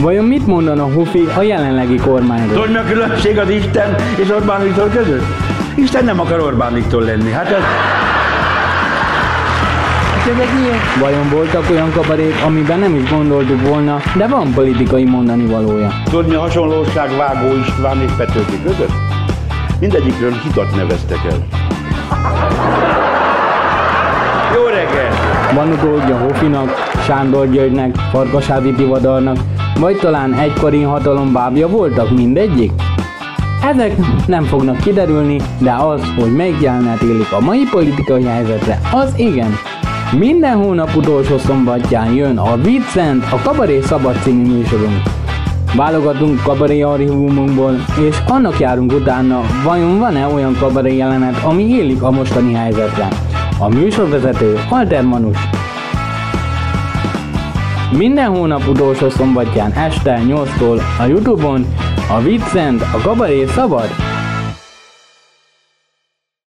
Vajon mit mondana Hofi a jelenlegi kormányról? Tudod, mi a különbség az Isten és Orbán Viktor között? Isten nem akar Orbán Viktor lenni. Hát ez... Hát. Vajon voltak olyan kabarék, amiben nem is gondoltuk volna, de van politikai mondani valója? Tudod, mi a hasonlóság Vágó István és Petőfi között? Mindegyikről hitat neveztek el. Jó reggel! Van utódja Hofinak, Sándor Györgynek, Farkasádi Tivadarnak, vagy talán egykori hatalom bábja voltak mindegyik? Ezek nem fognak kiderülni, de az, hogy melyik jelenet élik a mai politikai helyzetre, az igen. Minden hónap utolsó szombatján jön a Vincent, a Kabaré Szabad című műsorunk. Válogatunk kabaré archívumunkból, és annak járunk utána, vajon van-e olyan kabaré jelenet, ami élik a mostani helyzetre. A műsorvezető Alter Manus. Minden hónap utolsó szombatján este 8-tól a Youtube-on a Vincent, a Kabaré Szabad